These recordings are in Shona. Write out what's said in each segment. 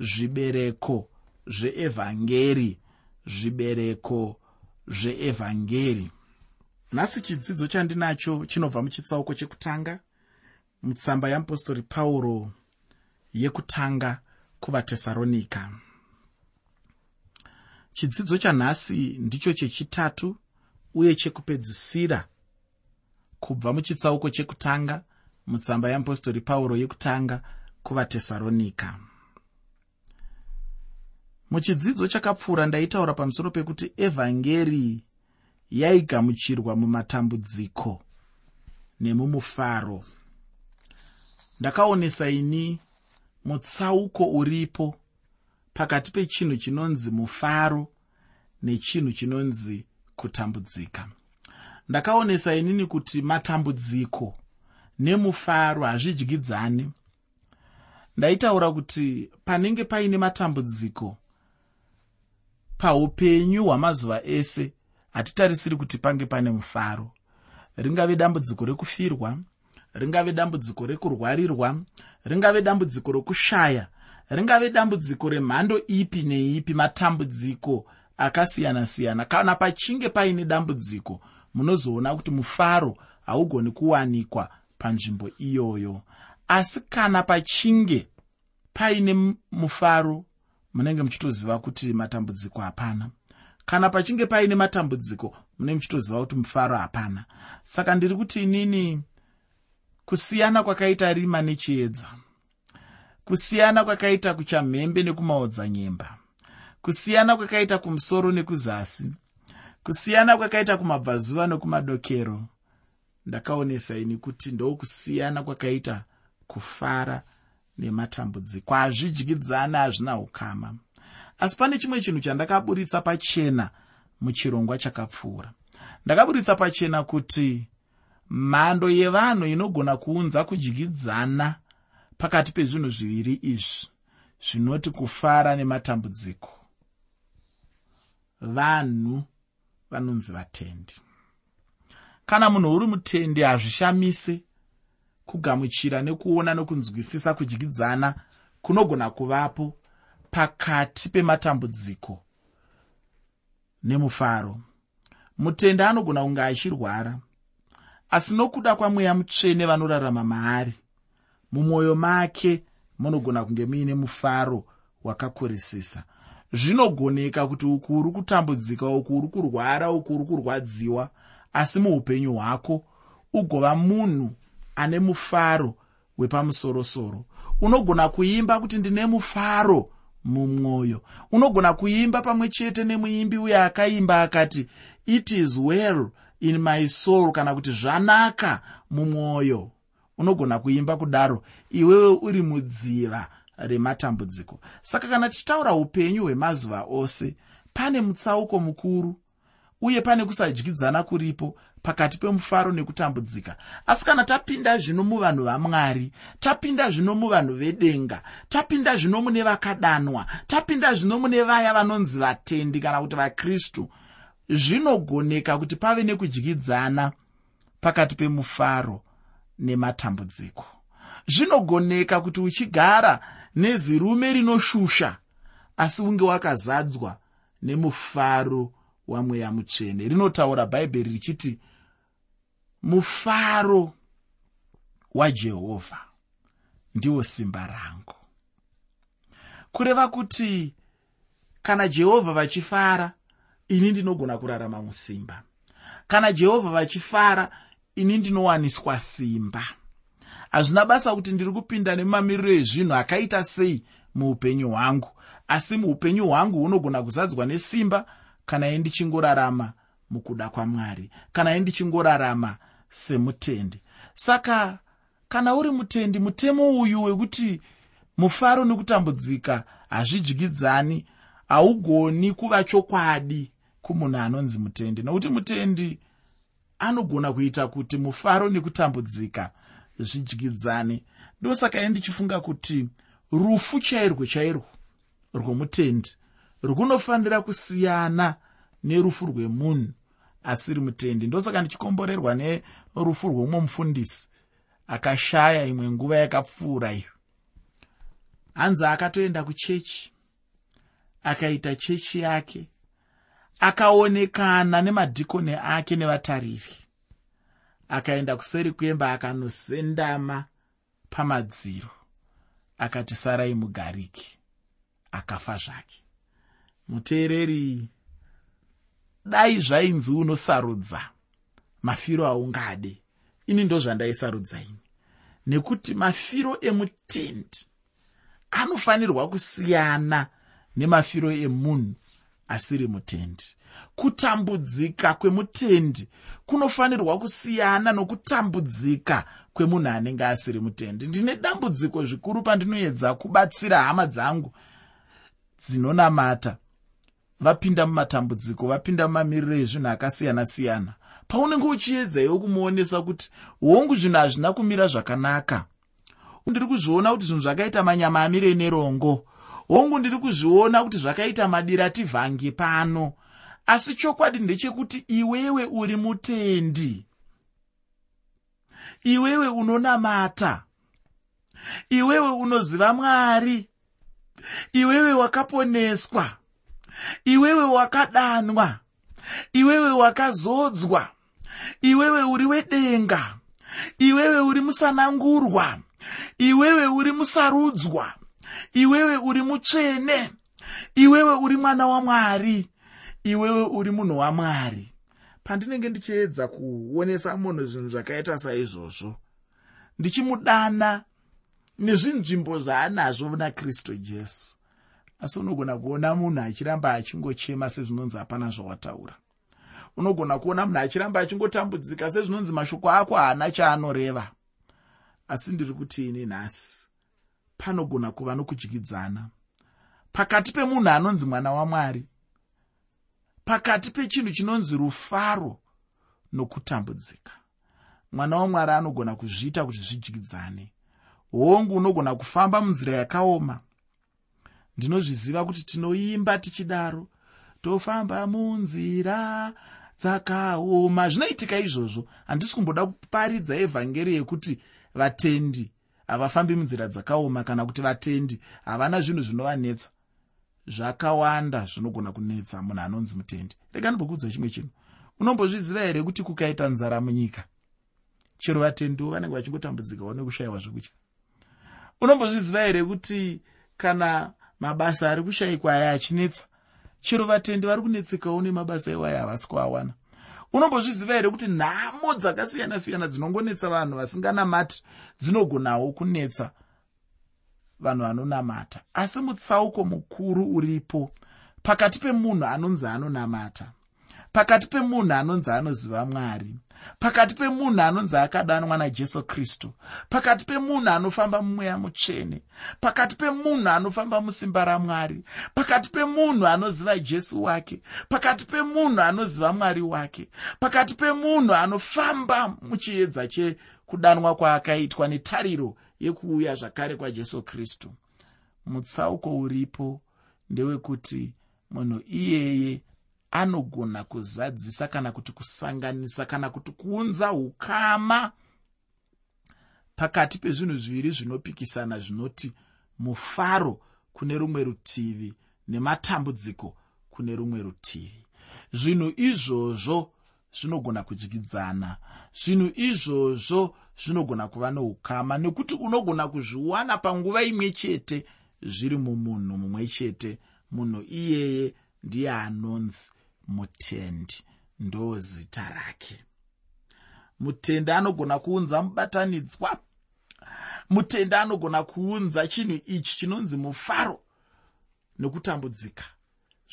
zvibereko zveevhangeri zvibereko zveevhangeri. Nhasi chidzidzo chandinacho chinobva muchitsauko chekutanga mutsamba yeapostori pauro yekutanga kuvatesaronika chidzidzo chanhasi ndicho chechitatu uye chekupedzisira kubva muchitsauko chekutanga mutsamba yeapostori pauro yekutanga kuvatesaronika muchidzidzo chakapfuura ndaitaura pamusoro pekuti evhangeri yaigamuchirwa mumatambudziko nemumufaro. Ndakaonesa ini mutsauko uripo pakati pechinhu chinonzi mufaro nechinhu chinonzi kutambudzika. Ndakaonesa inini kuti matambudziko nemufaro hazvidyidzani ndaitaura kuti panenge paine matambudziko paupenyu hwamazuva ese hatitarisiri kuti pange pane mufaro. Ringave dambudziko rekufirwa ringave dambudziko rekurwarirwa ringave dambudziko rokushaya ringave dambudziko remhando ipi neipi matambudziko akasiyana-siyana. Kana pachinge paine dambudziko munozoona kuti mufaro haugoni kuwanikwa panzvimbo iyoyo. Asi kana pachinge paine mufaro munenge muchitoziva kuti matambudziko hapana. Kana pachinge paine matambudziko munenge muchitoziva kuti mufaro hapana. Saka ndiri kuti inini kusiyana kwakaita rima nechiedza kusiyana kwakaita kuchamhembe nekumaodzanyemba kusiyana kwakaita kumusoro nekuzasi kusiyana kwakaita kumabvazuva nekumadokero ndakaonesa ini kuti ndokusiyana kwakaita kufara nematambudziko. Hazvidyidzana hazvina ukama. Asi pane chimwe chinhu chandakaburitsa pachena muchirongwa chakapfuura. Ndakaburitsa pachena kuti mhando yevanhu inogona kuunza kudyidzana pakati pezvinhu zviviri izvi zvinoti kufara nematambudziko. Vanhu vanonzi vatendi. Kana munhu uri mutendi hazvishamise kugamuchira nekuona nokunzwisisa kudyidzana kunogona kuvapo pakati pematambudziko nemufaro. Mutende anogona kunge achirwara asi nokuda kwamweya mutsvene vanorarama maari mumwoyo make munogona kunge muine mufaro wakakurisisa zvinogoneka kuti uku uri kutambudzika uku uri kurwara uku uri kurwadziwa asi muupenyu hwako ugova munhu ane mufaro wepamusorosoro. Unogona kuimba kuti ndine mufaro mumwoyo. Unogona kuimba pamwe chete nemuimbi uye akaimba akati it is well in my soul kana kuti zvanaka mumwoyo. Unogona kuimba kudaro iwewe uri mudziva rematambudziko. Saka kana tichitaura upenyu hwemazuva ose pane mutsauko mukuru uye pane kusadyidzana kuripo pakati pemufaro nekutambudzika. Asi kana tapinda zvino muvanhu vamwari tapinda zvino muvanhu vedenga tapinda zvino mune vakadanwa tapinda zvino mune vaya vanonzi vatendi kana kuti vakristu zvinogoneka kuti pave nekudyidzana pakati pemufaro nematambudziko. Zvinogoneka kuti uchigara nezirume rinoshusha asi unge wakazadzwa nemufaro wamweya mutsvene. Rinotaura bhaibheri richiti mufaro wajehovha ndiwo simba rangu. Kureva kuti kana jehovha vachifara ini ndinogona kurarama musimba. Kana jehovha vachifara ini ndinowaniswa simba. Hazvina basa kuti ndiri kupinda nemumamiriro ezvinhu akaita sei muupenyu hwangu asi muupenyu hwangu hunogona kuzadzwa nesimba kana ye ndichingorarama mukuda kwamwari kana ye ndichingorarama semutendi. Saka kana uri mutendi mutemo uyu wekuti mufaro nekutambudzika hazvidyidzani haugoni kuva chokwadi kumunhu anonzi mutendi. Nokuti mutendi anogona kuita kuti mufaro nekutambudzika zvidyidzane ndosaka ye ndichifunga kuti rufu chairwo chairwo rwomutendi runofanira kusiyana nerufu rwemunhu asiri mutendi. Ndosaka ndichikomborerwa nerufu rwomumwe mufundisi akashaya imwe nguva yakapfuura iyo. Hanzi akatoenda kuchechi akaita chechi yake akaonekana nemadhikoni ake nevatariri. Akaenda kuseri kwemba akanosendama pamadziro akati sarai mugariki. Akafa zvake. Muteereri dai zvainzi unosarudza. Mafiro aungade. Ini ndo zvandaisarudza ini. Nekuti mafiro emutendi anofanirwa kusiyana nemafiro emunhu asiri mutendi. Kutambudzika kwemutendi kunofanirwa kusiyana nokutambudzika kwemunhu anenge asiri mutendi. Ndine dambudziko zvikuru pandinoedza kubatsira hama dzangu. Dzinonamata vapinda mumatambudziko vapinda mumamiriro ezvinhu akasiyana-siyana. Paunenge uchiedza iwo kumuonesa kuti hongu zvinhu hazvina kumira zvakanaka. Ndiri kuzviona kuti zvinhu zvakaita manyama amire nerongo. Hongu ndiri kuzviona kuti zvakaita madira tivhange pano. Asi chokwadi ndechekuti iwewe uri mutendi. Iwewe unonamata. Iwewe unoziva mwari. Iwewe wakaponeswa iwewe wakadanwa. Iwewe wakazodzwa. Iwewe uri wedenga. Iwewe uri musanangurwa. Iwewe uri musarudzwa. Iwewe uri mutsvene. Iwewe uri mwana wamwari iwewe uri munhu wamwari pandinenge ndichiedza kuonesa munhu zvinhu zvakaita saizvozvo ndichimudana nezvinzvimbo zvaanazvo muna kristu jesu asi unogona kuona munhu achiramba achingochema sezvinonzi hapana zvawataura. Unogona kuona munhu achiramba achingotambudzika sezvinonzi mashoko ako haana chaanoreva. Asi ndiri kuti ini nhasi panogona kuva nokudyidzana pakati pemunhu anonzi mwana wamwari pakati pechinhu chinonzi rufaro nokutambudzika. Mwana wamwari anogona kuzviita kuti zvidyidzane hongu unogona kufamba munzira yakaoma ndinozviziva kuti tinoimba tichidaro. Tofamba munzira dzakaoma. Zvinoitika izvozvo handisi kumboda kuparidza evhangeri yekuti vatendi havafambi munzira dzakaoma kana kuti vatendi havana zvinhu zvinovanetsa. Zvakawanda zvinogona kunetsa munhu anonzi mutendi. Rega ndimbokudza chimwe chinhu. Unombozviziva here kuti kukaita nzara munyika chero vatendiwo vanenge vachingotambudzikawo nekushayiwa zvekudya unombozviziva here kuti kana mabasa ari kushayikwa aya achinetsa. Chero vatendi vari kunetsekawo nemabasa iwayo havasi kuawana. Unombozviziva here kuti nhamo dzakasiyana-siyana dzinongonetsa vanhu vasinganamati dzinogonawo kunetsa vanhu vanonamata? Asi mutsauko mukuru uripo pakati pemunhu anonzi anonamata pakati pemunhu anonzi anoziva mwari pakati pemunhu anonzi akadanwa najesu kristu pakati pemunhu anofamba mumweya mutsvene pakati pemunhu anofamba musimba ramwari pakati pemunhu anoziva jesu wake pakati pemunhu anoziva mwari wake pakati pemunhu anofamba muchiedza chekudanwa kwaakaitwa netariro yekuuya zvakare kwajesu kristu. Mutsauko uripo ndewekuti munhu iyeye anogona kuzadzisa kana kuti kusanganisa kana kuti kuunza ukama pakati pezvinhu zviviri zvinopikisana zvinoti mufaro kune rumwe rutivi nematambudziko kune rumwe rutivi. Zvinhu izvozvo zvinogona kudyidzana zvinhu izvozvo zvinogona kuva neukama nekuti unogona kuzviwana panguva imwe chete zviri mumunhu mumwe chete. Munhu iyeye ndiye anonzi mutendi ndo zita rake. Mutendi anogona kuunza mubatanidzwa. Mutendi anogona kuunza chinhu ichi chinonzi mufaro nekutambudzika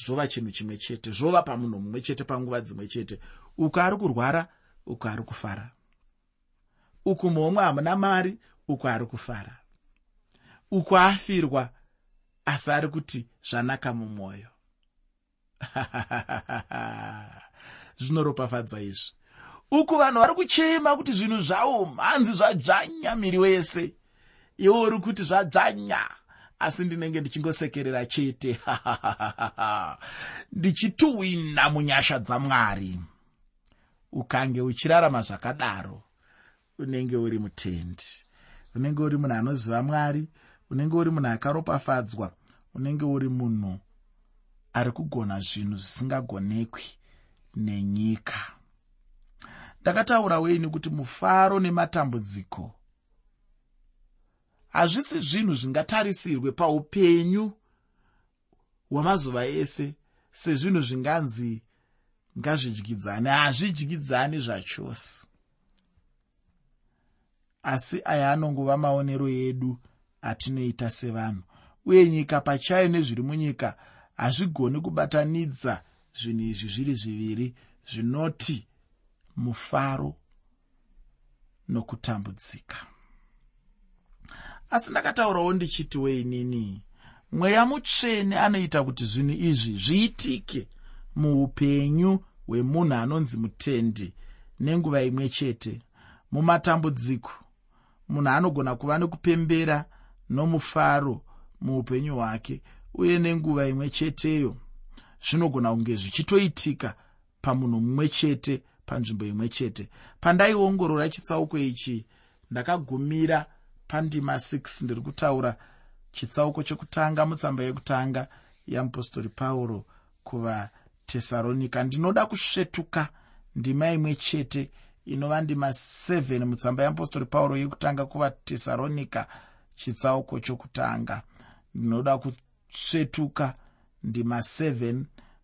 zvova chinhu chimwe chete zvova pamunhu mumwe chete panguva dzimwe chete. Uku ari kurwara uku ari kufara. Uku momwe hamuna mari uku ari kufara. Uku afirwa asi ari kuti zvanaka mumwoyo zvinoropafadza izvi. Uku vanhu vari kuchema kuti zvinhu zvavo mhanzi zvadzvanya miri wese. Iwe uri kuti zvadzvanya asi ndinenge ndichingosekerera chete. Ndichituhwina munyasha dzamwari ukange uchirarama zvakadaro unenge uri mutendi unenge uri munhu anoziva mwari unenge uri munhu akaropafadzwa unenge uri munhu ari kugona zvinhu zvisingagonekwi nenyika. Ndakataura weini kuti mufaro nematambudziko? Hazvisi zvinhu zvingatarisirwe paupenyu hwemazuva ese sezvinhu zvinganzi ngazvidyidzane hazvidyidzani zvachose. Asi aya anongova maonero edu atinoita sevanhu uye nyika pachayo nezviri munyika hazvigoni kubatanidza zvinhu izvi zviri zviviri zvinoti mufaro nokutambudzika. Asi ndakataurawo ndichiti weinini mweya mutsvene anoita kuti zvinhu izvi zviitike muupenyu hwemunhu anonzi mutendi nenguva imwe chete. Mumatambudziko munhu anogona kuva nekupembera nomufaro muupenyu hwake uye nenguva imwe cheteyo zvinogona kunge zvichitoitika pamunhu mumwe chete panzvimbo imwe chete. Pandaiongorora chitsauko ichi ndakagumira pandima 6 ndiri kutaura chitsauko chekutanga mutsamba yekutanga yamupostori pauro kuvatesaronika ndinoda kusvetuka ndima imwe chete inova ndima 7 mutsamba yamupostori pauro yekutanga kuvatesaronika chitsauko chokutanga. Ndinoda kusvetuka ndima 7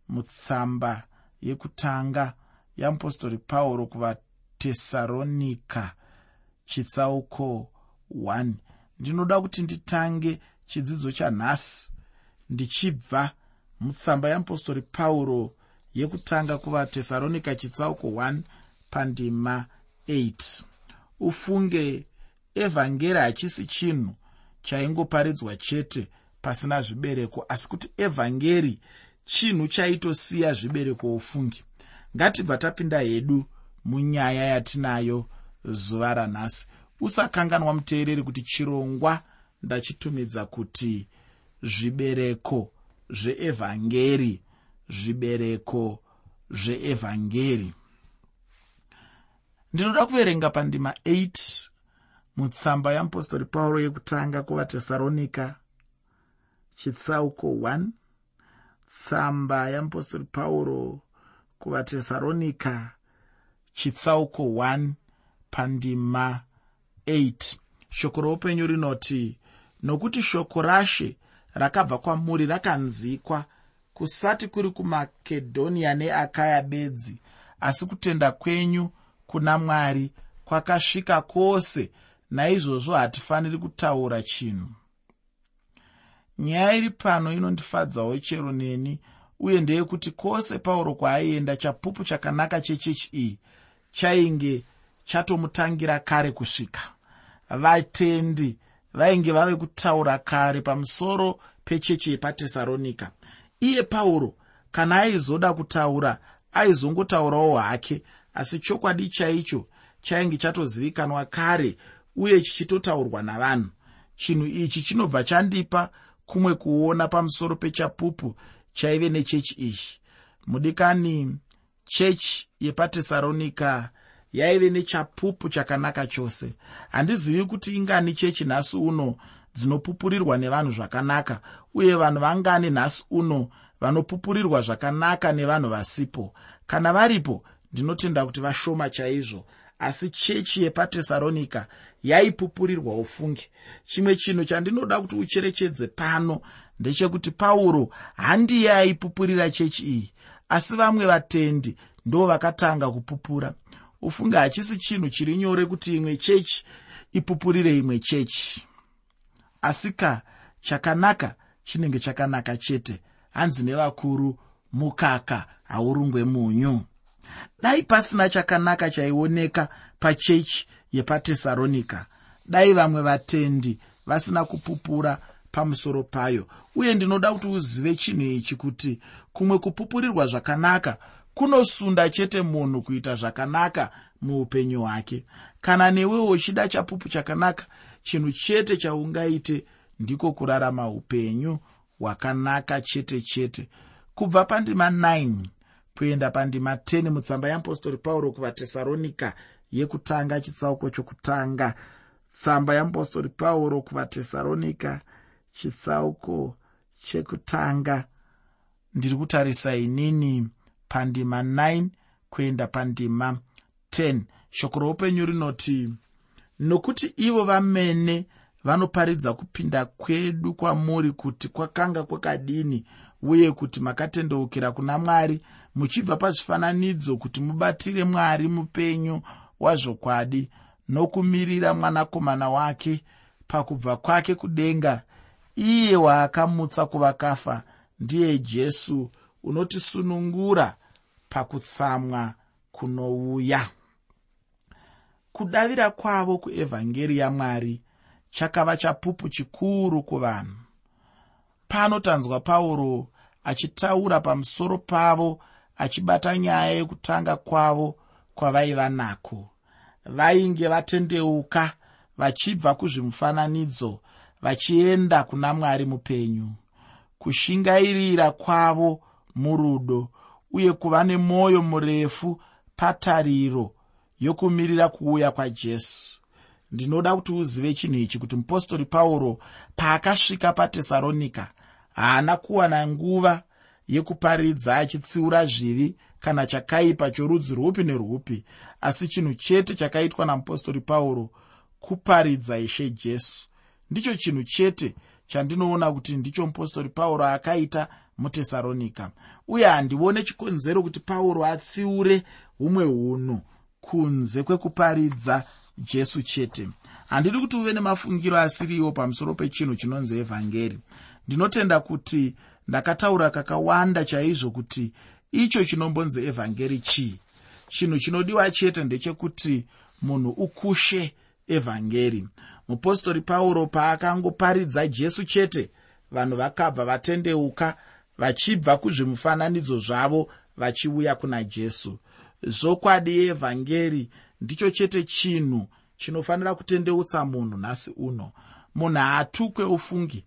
mutsamba yekutanga yamupostori pauro kuvatesaronika chitsauko 1 ndinoda kuti nditange chidzidzo chanhasi. Ndichibva mutsamba yamupostori pauro yekutanga kuvatesaronika chitsauko 1 pandima 8 ufunge evhangeri hachisi chinhu chaingoparidzwa chete pasina zvibereko asi kuti evhangeri chinhu chaitosiya zvibereko ufungi. Ngatibva tapinda hedu munyaya yatinayo zuva ranhasi. Usakanganwa muteereri kuti chirongwa ndachitumidza kuti zvibereko zveevhangeri zvibereko zveevhangeri. Ndinoda kuverenga pandima 8 mutsamba yamupostori pauro yekutanga kuvatesaronika chitsauko 1 tsamba yamupostori pauro kuvatesaronika chitsauko 1 pandima 8 shoko roupenyu rinoti nokuti shoko rashe rakabva kwamuri rakanzikwa kusati kuri kumakedhoniya neakaya bedzi asi kutenda kwenyu kuna mwari kwakasvika kwose naizvozvo hatifaniri kutaura chinhu nyaya iri pano inondifadzawo chero neni uye ndeyekuti kwose pauro kwaaienda chapupu chakanaka chechechi iyi chainge chatomutangira kare kusvika. Vatendi vainge vave kutaura kare pamusoro pechechi yepatesaronika. Iye pauro kana aizoda kutaura aizongotaurawo hake asi chokwadi chaicho chainge chatozivikanwa kare uye chichitotaurwa navanhu. Chinhu ichi chinobva chandipa kumwe kuona pamusoro pechapupu chaive nechechi ichi. Mudikani chechi yepatesaronika yaive nechapupu chakanaka chose. Handizivi kuti ingani chechi nhasi uno dzinopupurirwa nevanhu zvakanaka uye vanhu vangani nhasi uno vanopupurirwa zvakanaka nevanhu vasipo. Kana varipo ndinotenda kuti vashoma chaizvo. Asi chechi yepatesaronika yaipupurirwa ufungi. Chimwe chinhu chandinoda kuti ucherechedze pano ndechekuti pauro handiye aipupurira chechi iyi asi vamwe vatendi ndo vakatanga kupupura. Ufunge hachisi chinhu chiri nyore kuti imwe chechi ipupurire imwe chechi. Asika chakanaka chinenge chakanaka chete hanzi nevakuru mukaka haurungwe munyu. Dai pasina chakanaka chaioneka pachechi yepatesaronika. Dai vamwe vatendi vasina kupupura pamusoro payo. Uye ndinoda kuti uzive chinhu ichi kuti kumwe kupupurirwa zvakanaka kunosunda chete munhu kuita zvakanaka muupenyu hwake. Kana newewo uchida chapupu chakanaka chinhu chete chaungaite ndiko kurarama upenyu hwakanaka chete chete. Kubva pandima 9 kuenda pandima 10 mutsamba yeapostori pauro kuvatesaronika yekutanga chitsauko chokutanga. Tsamba yeapostori pauro kuvatesaronika chitsauko chekutanga. Ndiri kutarisa inini pandima 9 kuenda pandima 10 shoko roupenyu rinoti nokuti ivo vamene vanoparidza kupinda kwedu kwamuri kuti kwakanga kwakadini uye kuti makatendeukira kuna mwari muchibva pazvifananidzo kuti mubatire mwari mupenyu wazvokwadi nokumirira mwanakomana wake pakubva kwake kudenga. Iye waakamutsa kuvakafa ndiye jesu unotisunungura pakutsamwa kunouya. Kudavira kwavo kuevhangeri yamwari chakava chapupu chikuru kuvanhu. Pano tanzwa pauro achitaura pamusoro pavo achibata nyaya yekutanga kwavo kwavaiva nako. Vainge vatendeuka vachibva kuzvimufananidzo vachienda kuna mwari mupenyu. Kushingairira kwavo murudo uye kuva nemwoyo murefu patariro yokumirira kuuya kwajesu ndinoda kuti uzive chinhu ichi kuti mupostori pauro paakasvika patesaronika haana kuwana nguva yekuparidza achitsiura zvivi kana chakaipa chorudzi rwupi nerwupi asi chinhu chete chakaitwa namupostori pauro kuparidza ishe jesu. Ndicho chinhu chete chandinoona kuti ndicho mupostori pauro akaita mutesaronika uye handione chikonzero kuti pauro atsiure humwe unhu kunze kwekuparidza jesu chete. Handidi kuti uve nemafungiro asiriwo pamusoro pechinhu chinonzi evhangeri ndinotenda kuti ndakataura kakawanda chaizvo kuti icho chinombonzi evhangeri chii? Chinhu chinodiwa chete ndechekuti munhu ukushe evhangeri mupostori pauro paakangoparidza jesu chete vanhu vakabva vatendeuka vachibva kuzvimufananidzo zvavo vachiuya kuna jesu. Zvokwadi yeevhangeri ndicho chete chinhu chinofanira kutendeutsa munhu nhasi uno. Munhu haatukwe ufungi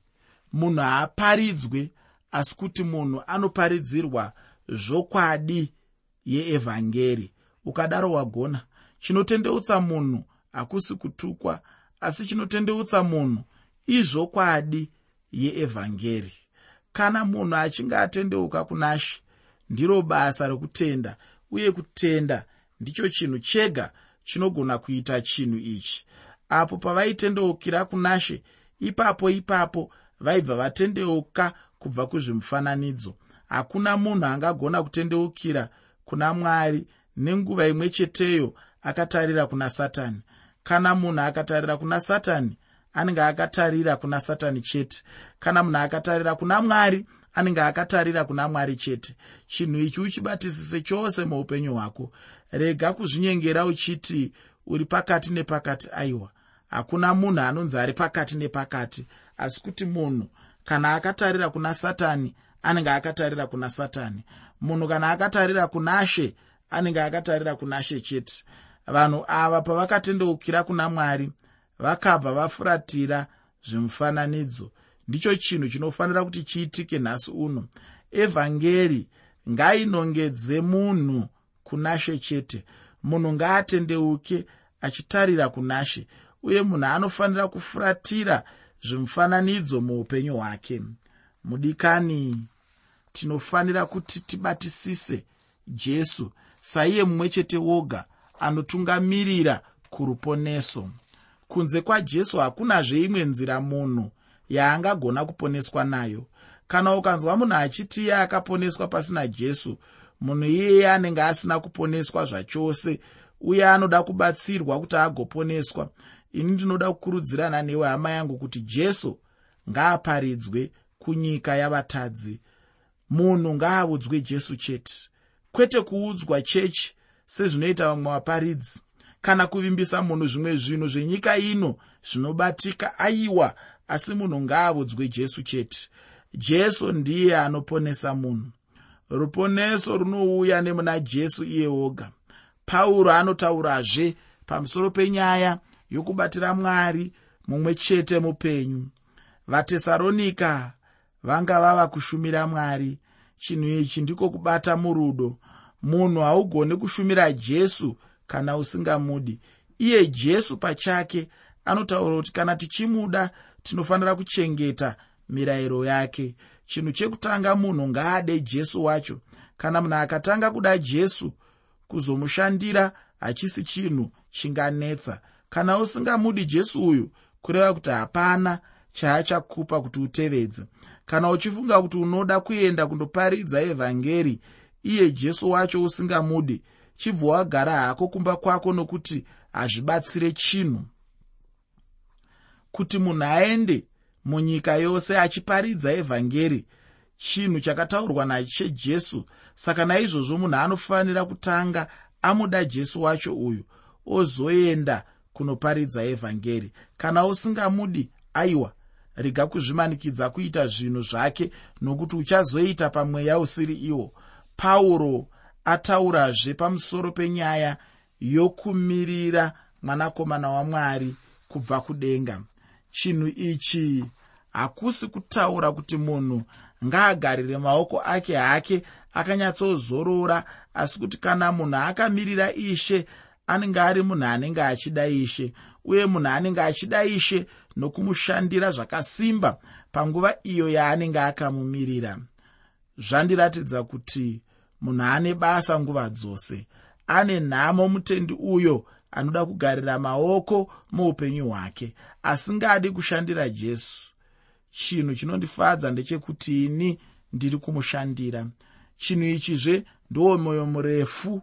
munhu haaparidzwe asi kuti munhu anoparidzirwa zvokwadi yeevhangeri ukadaro wagona. Chinotendeutsa munhu hakusi kutukwa asi chinotendeutsa munhu izvokwadi yeevhangeri. Kana munhu achinge atendeuka kunashe ndiro basa rekutenda uye kutenda ndicho chinhu chega chinogona kuita chinhu ichi. Apo pavaitendeukira kunashe ipapo ipapo vaibva vatendeuka kubva kuzvimufananidzo. Hakuna munhu angagona kutendeukira kuna mwari nenguva imwe cheteyo akatarira kuna satani. Kana munhu akatarira kuna satani anenge akatarira kuna satani chete. Kana munhu akatarira kuna mwari anenge akatarira kuna mwari chete. Chinhu ichi uchibatisise chose muupenyu hwako. Rega kuzvinyengera uchiti uri pakati nepakati aiwa. Hakuna munhu anonzi ari pakati nepakati asi kuti munhu kana akatarira kuna satani anenge akatarira kuna satani. Munhu kana akatarira kuna she anenge akatarira kuna she chete. Vanhu ava pavakatendeukira kuna mwari vakabva vafuratira zvemufananidzo ndicho chinhu chinofanira kuti chiitike nhasi uno. Evhangeri ngainongedze munhu kunashe chete. Munhu ngaatendeuke achitarira kunashe uye munhu anofanira kufuratira zvemufananidzo muupenyu hwake. Mudikani tinofanira kuti tibatisise jesu. Saiye mumwe chete woga anotungamirira kuruponeso. Kunze kwajesu hakunazve imwe nzira munhu yaangagona kuponeswa nayo. Kana ukanzwa munhu achiti iye akaponeswa pasina jesu munhu iyeye anenge asina kuponeswa zvachose uye anoda kubatsirwa kuti agoponeswa ini ndinoda kukurudzirana newe hama yangu kuti jesu ngaaparidzwe kunyika yavatadzi. Munhu ngaaudzwe jesu chete. Kwete kuudzwa chechi sezvinoita vamwe vaparidzi. Kana kuvimbisa munhu zvimwe zvinhu zvenyika ino zvinobatika aiwa asi munhu ngaaudzwe jesu chete. Jesu ndiye anoponesa munhu. Ruponeso runouya nemuna jesu iye oga pauro anotaurazve pamusoro penyaya yokubatira mwari mumwe chete mupenyu. Vatesaronika vanga vava kushumira mwari. Chinhu ichi ndiko kubata murudo. Munhu haugoni kushumira jesu kana usingamudi. Iye jesu pachake anotaura kuti kana tichimuda tinofanira kuchengeta mirayiro yake. Chinhu chekutanga munhu ngaade jesu wacho. Kana munhu akatanga kuda jesu kuzomushandira hachisi chinhu chinganetsa kana usingamudi jesu uyu kureva kuti hapana chaachakupa kuti utevedze. Kana uchifunga kuti unoda kuenda kundoparidza evhangeri iye jesu wacho usingamudi chibva wagara hako kumba kwako nokuti hazvibatsire chinhu. Kuti munhu aende munyika yose achiparidza evhangeri chinhu chakataurwa naishe jesu. Saka naizvozvo munhu anofanira kutanga amuda jesu wacho uyu ozoenda kunoparidza evhangeri. Kana usingamudi aiwa rega kuzvimanikidza kuita zvinhu zvake nokuti uchazoita pamweya usiri iwo. Pauro ataurazve pamusoro penyaya yokumirira mwanakomana wamwari kubva kudenga. Chinhu ichi hakusi kutaura kuti munhu ngaagarire maoko ake hake akanyatsozorora asi kuti kana munhu akamirira ishe anenge ari munhu anenge achida ishe uye munhu anenge achida ishe nokumushandira zvakasimba panguva iyo yaanenge akamumirira. Zvandiratidza kuti munhu ane basa nguva dzose ane nhamo mutendi uyo anoda kugarira maoko muupenyu hwake asingadi kushandira jesu. Chinhu chinondifadza ndechekuti ini ndiri kumushandira. Chinhu ichizve ndowo mwoyo murefu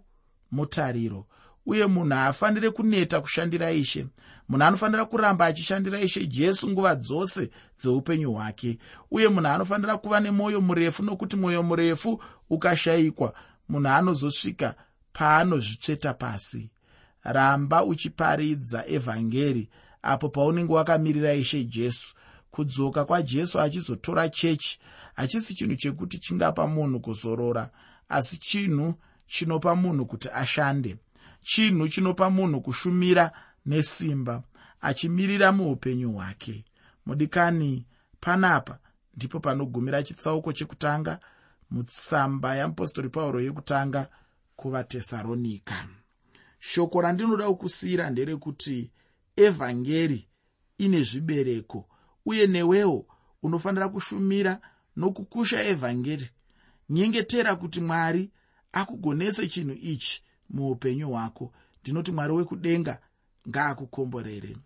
mutariro uye munhu haafaniri kuneta kushandira ishe. Munhu anofanira kuramba achishandira ishe jesu nguva dzose dzeupenyu hwake. Uye munhu anofanira kuva nemwoyo murefu nokuti mwoyo murefu ukashayikwa. Munhu anozosvika paanozvitsveta pasi. Ramba uchiparidza evhangeri apo paunenge wakamirira ishe jesu. Kudzoka kwajesu achizotora chechi. Hachisi chinhu chekuti chingapa munhu kuzorora asi chinhu chinopa munhu kuti ashande chinhu chinopa munhu kushumira nesimba achimirira muupenyu hwake. Mudikani panapa ndipo panogumira chitsauko chekutanga mutsamba yamupostori pauro yekutanga kuvatesaronika shoko randinoda kukusiyira nderekuti evhangeri ine zvibereko uye newewo unofanira kushumira nokukusha evhangeri. Nyengetera kuti mwari akugonese chinhu ichi muupenyu hwako. Ndinoti mwari wekudenga ngaakukomborere